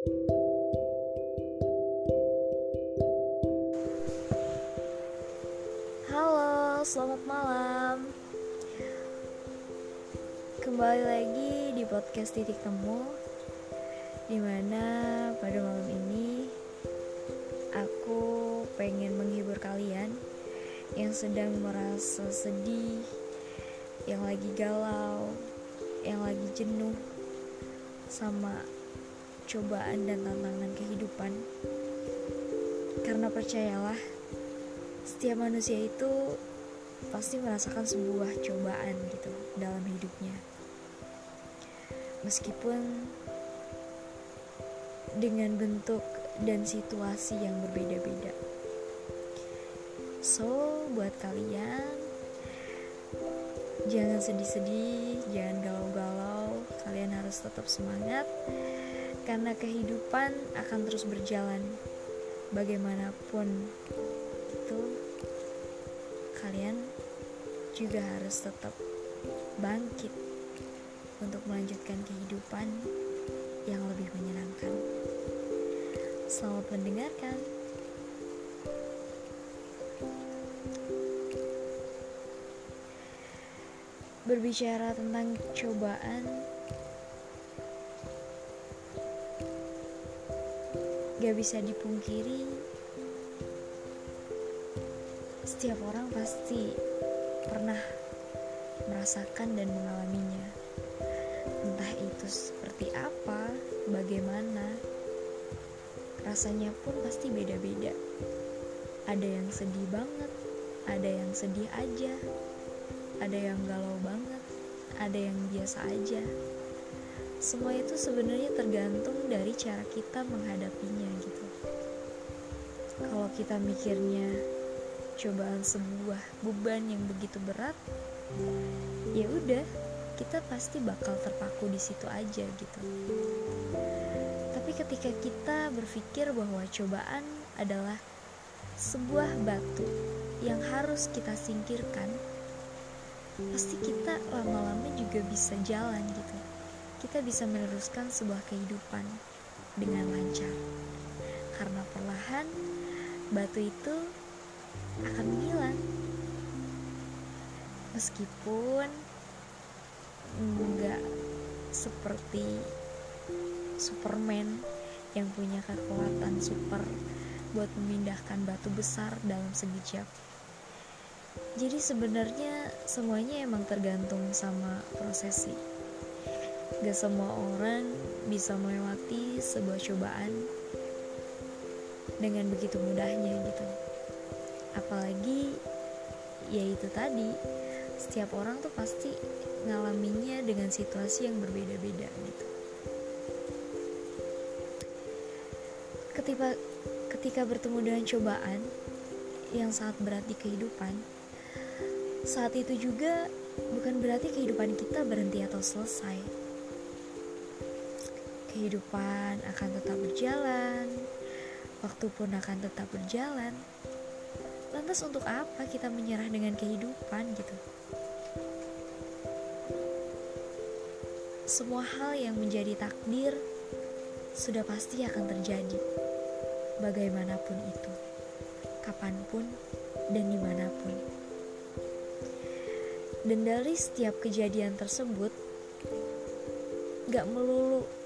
Halo, selamat malam. Kembali lagi di podcast Titik Temu Di mana pada malam ini Aku pengen menghibur kalian Yang sedang merasa sedih Yang lagi galau Yang lagi jenuh Sama cobaan dan tantangan kehidupan Karena percayalah Setiap manusia itu pasti merasakan sebuah cobaan gitu dalam hidupnya. Meskipun dengan bentuk dan situasi yang berbeda-beda. So, buat kalian jangan sedih-sedih, jangan galau-galau, kalian harus tetap semangat karena kehidupan akan terus berjalan bagaimanapun itu kalian juga harus tetap bangkit untuk melanjutkan kehidupan yang lebih menyenangkan. Selamat mendengarkan. Berbicara tentang cobaan, gak bisa dipungkiri, setiap orang pasti pernah merasakan dan mengalaminya. Entah itu seperti apa, bagaimana, rasanya pun pasti beda-beda. Ada yang sedih banget, ada yang sedih aja, ada yang galau banget, ada yang biasa aja. Semua itu sebenarnya tergantung dari cara kita menghadapinya gitu. Kalau kita mikirnya cobaan sebuah beban yang begitu berat ya udah kita pasti bakal terpaku di situ aja gitu tapi ketika kita berpikir bahwa cobaan adalah sebuah batu yang harus kita singkirkan pasti kita lama-lama juga bisa jalan gitu kita bisa meneruskan sebuah kehidupan dengan lancar karena perlahan batu itu akan menghilang meskipun enggak seperti Superman yang punya kekuatan super buat memindahkan batu besar dalam sekejap. Jadi sebenarnya semuanya emang tergantung sama prosesi. Gak semua orang bisa melewati sebuah cobaan dengan begitu mudahnya gitu. Apalagi ya itu tadi setiap orang tuh pasti ngalaminnya dengan situasi yang berbeda-beda gitu. Ketika ketika bertemu dengan cobaan yang sangat berat di kehidupan saat itu juga bukan berarti kehidupan kita berhenti atau selesai kehidupan akan tetap berjalan. Waktu pun akan tetap berjalan. Lantas untuk apa kita menyerah dengan kehidupan gitu? Semua hal yang menjadi takdir sudah pasti akan terjadi bagaimanapun itu kapan pun dan di mana pun. Dan dari setiap kejadian tersebut gak melulu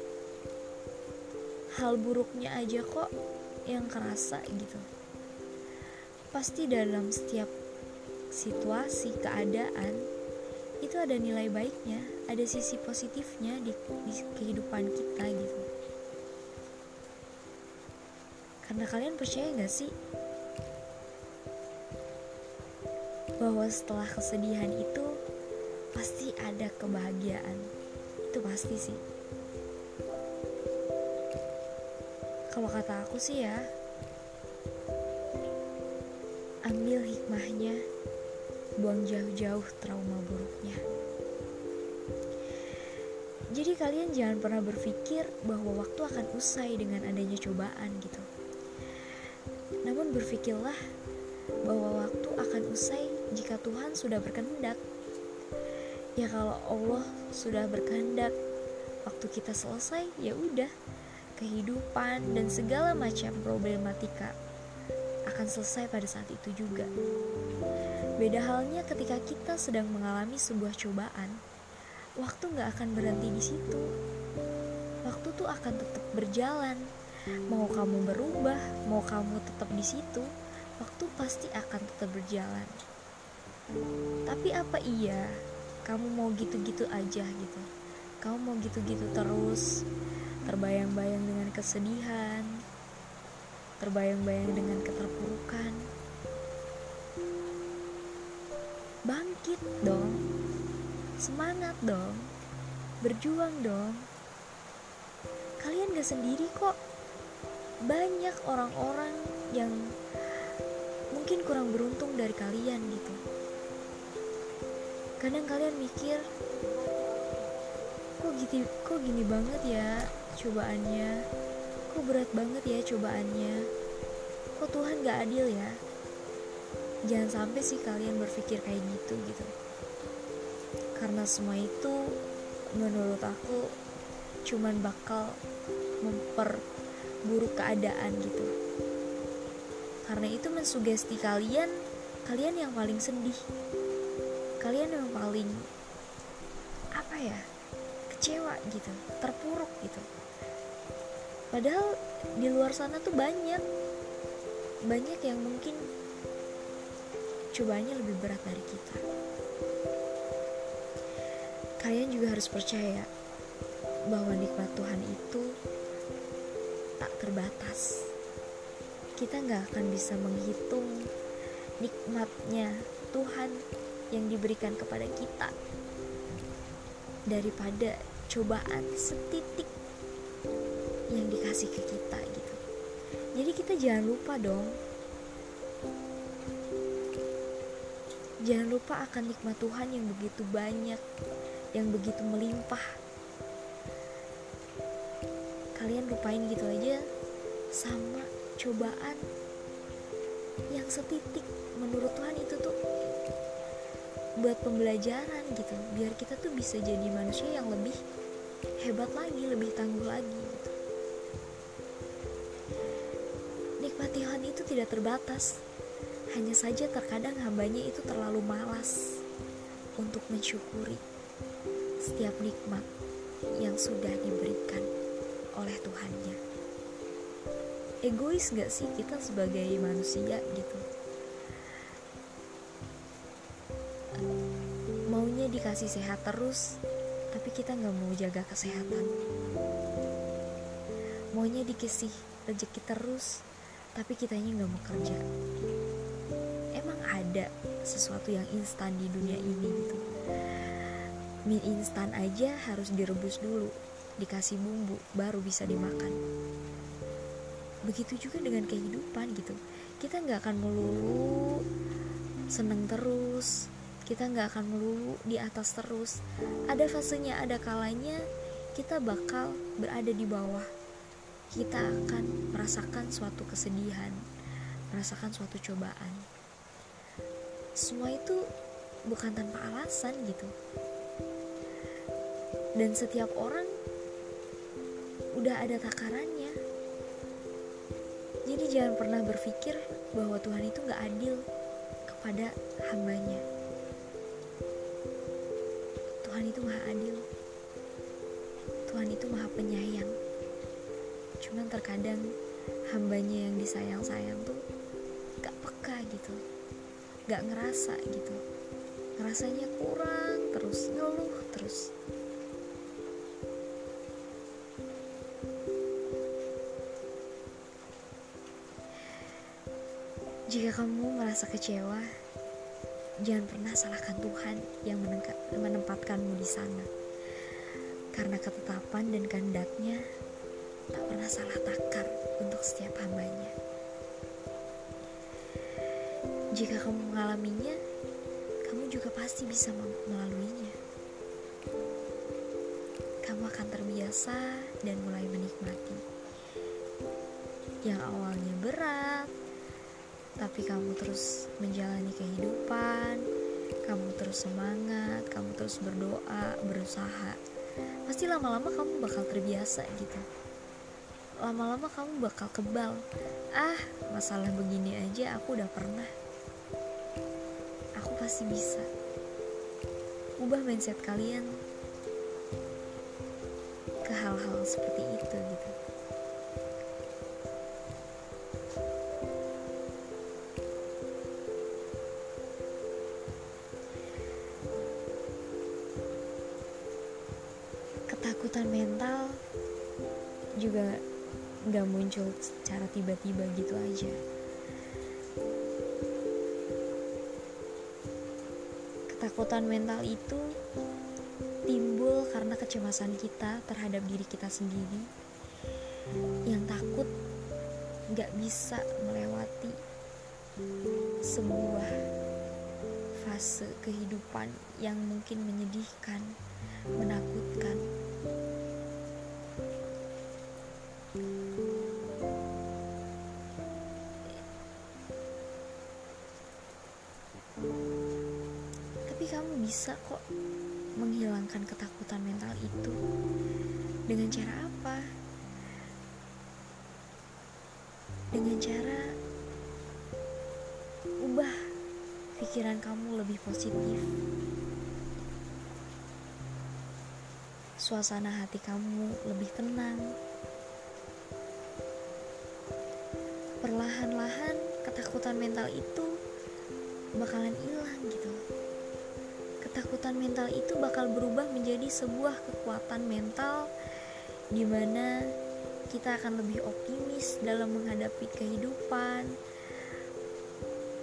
hal buruknya aja kok yang kerasa gitu. Pasti dalam setiap situasi keadaan itu ada nilai baiknya ada sisi positifnya di, di kehidupan kita gitu. Karena kalian percaya gak sih bahwa setelah kesedihan itu pasti ada kebahagiaan? Itu pasti sih kalau kata aku sih ya Ambil hikmahnya, buang jauh-jauh trauma buruknya. Jadi kalian jangan pernah berpikir bahwa waktu akan usai dengan adanya cobaan gitu. Namun berpikirlah bahwa waktu akan usai jika Tuhan sudah berkehendak. Ya kalau Allah sudah berkehendak waktu kita selesai ya udah kehidupan, dan segala macam problematika akan selesai pada saat itu juga. Beda halnya ketika kita sedang mengalami sebuah cobaan, waktu nggak akan berhenti di situ. Waktu tuh akan tetap berjalan. Mau kamu berubah, mau kamu tetap di situ, waktu pasti akan tetap berjalan. Tapi apa iya kamu mau gitu-gitu aja gitu? Kamu mau gitu-gitu terus, terbayang-bayang dengan kesedihan, terbayang-bayang dengan keterpurukan. Bangkit dong, semangat dong, berjuang dong. Kalian gak sendiri kok. Banyak orang-orang yang mungkin kurang beruntung dari kalian gitu. Kadang kalian mikir, kok gitu, kok gini banget ya cobaannya. Kok berat banget ya cobaannya? Kok Tuhan gak adil ya? Jangan sampai sih kalian berpikir kayak gitu gitu. Karena semua itu menurut aku cuman bakal memperburuk keadaan gitu. Karena itu mensugesti kalian kalian yang paling sedih. Kalian yang paling apa ya kecewa gitu. Terpuruk gitu padahal di luar sana tuh banyak. Banyak yang mungkin cobaannya lebih berat dari kita. Kalian juga harus percaya bahwa nikmat Tuhan itu tak terbatas. Kita nggak akan bisa menghitung nikmatnya Tuhan yang diberikan kepada kita daripada cobaan setitik yang dikasih ke kita gitu. Jadi kita jangan lupa dong. Jangan lupa akan nikmat Tuhan yang begitu banyak yang begitu melimpah. Kalian lupain gitu aja sama cobaan yang setitik menurut Tuhan itu tuh buat pembelajaran gitu biar kita tuh bisa jadi manusia yang lebih hebat lagi lebih tangguh lagi itu tidak terbatas. Hanya saja terkadang hambanya itu terlalu malas untuk mensyukuri setiap nikmat yang sudah diberikan oleh Tuhannya. Egois gak sih kita sebagai manusia gitu? Maunya dikasih sehat terus tapi kita nggak mau jaga kesehatan. Maunya dikasih rezeki terus tapi kitanya nggak mau kerja. Emang ada sesuatu yang instan di dunia ini gitu. Mie instan aja harus direbus dulu dikasih bumbu baru bisa dimakan. Begitu juga dengan kehidupan gitu. Kita nggak akan melulu seneng terus. Kita nggak akan melulu di atas terus. Ada fasenya ada kalanya kita bakal berada di bawah kita akan merasakan suatu kesedihan, merasakan suatu cobaan. Semua itu bukan tanpa alasan gitu. Dan setiap orang udah ada takarannya. Jadi jangan pernah berpikir bahwa Tuhan itu gak adil kepada hambanya. Tuhan itu maha adil. Tuhan itu maha penyayang cuman terkadang hambanya yang disayang-sayang tuh gak peka gitu. Gak ngerasa gitu. Ngerasanya kurang terus ngeluh terus. Jika kamu merasa kecewa jangan pernah salahkan Tuhan yang menempatkanmu di sana. Karena ketetapan dan kehendaknya tak pernah salah takar untuk setiap hambanya. Jika kamu mengalaminya, kamu juga pasti bisa melaluinya. Kamu akan terbiasa dan mulai menikmati. Yang awalnya berat, tapi kamu terus menjalani kehidupan, kamu terus semangat, kamu terus berdoa, berusaha. Pasti lama-lama kamu bakal terbiasa gitu lama-lama kamu bakal kebal. Ah masalah begini aja aku udah pernah. Aku pasti bisa. Ubah mindset kalian ke hal-hal seperti itu gitu. Ketakutan mental juga nggak muncul secara tiba-tiba gitu aja ketakutan mental itu timbul karena kecemasan kita terhadap diri kita sendiri yang takut nggak bisa melewati sebuah fase kehidupan yang mungkin menyedihkan, menakutkan. Tapi kamu bisa kok menghilangkan ketakutan mental itu. Dengan cara apa? Dengan cara ubah pikiran kamu lebih positif. Suasana hati kamu lebih tenang. Perlahan-lahan ketakutan mental itu bakalan hilang gitu. Ketakutan mental itu bakal berubah menjadi sebuah kekuatan mental di mana kita akan lebih optimis dalam menghadapi kehidupan,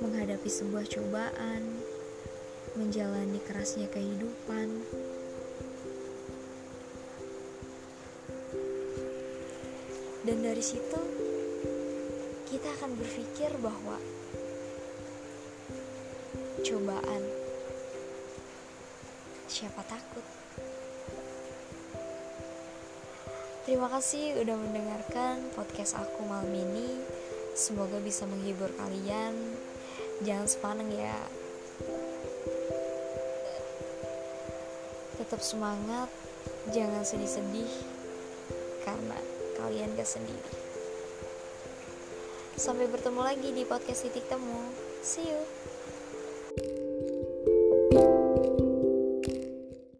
menghadapi sebuah cobaan, menjalani kerasnya kehidupan. Dan dari situ kita akan berpikir bahwa cobaan siapa takut. Terima kasih udah mendengarkan podcast aku malam ini. Semoga bisa menghibur kalian. Jangan sepaneng ya. Tetap semangat, jangan sedih-sedih karena kalian gak sendiri. Sampai bertemu lagi di podcast titik temu. See you.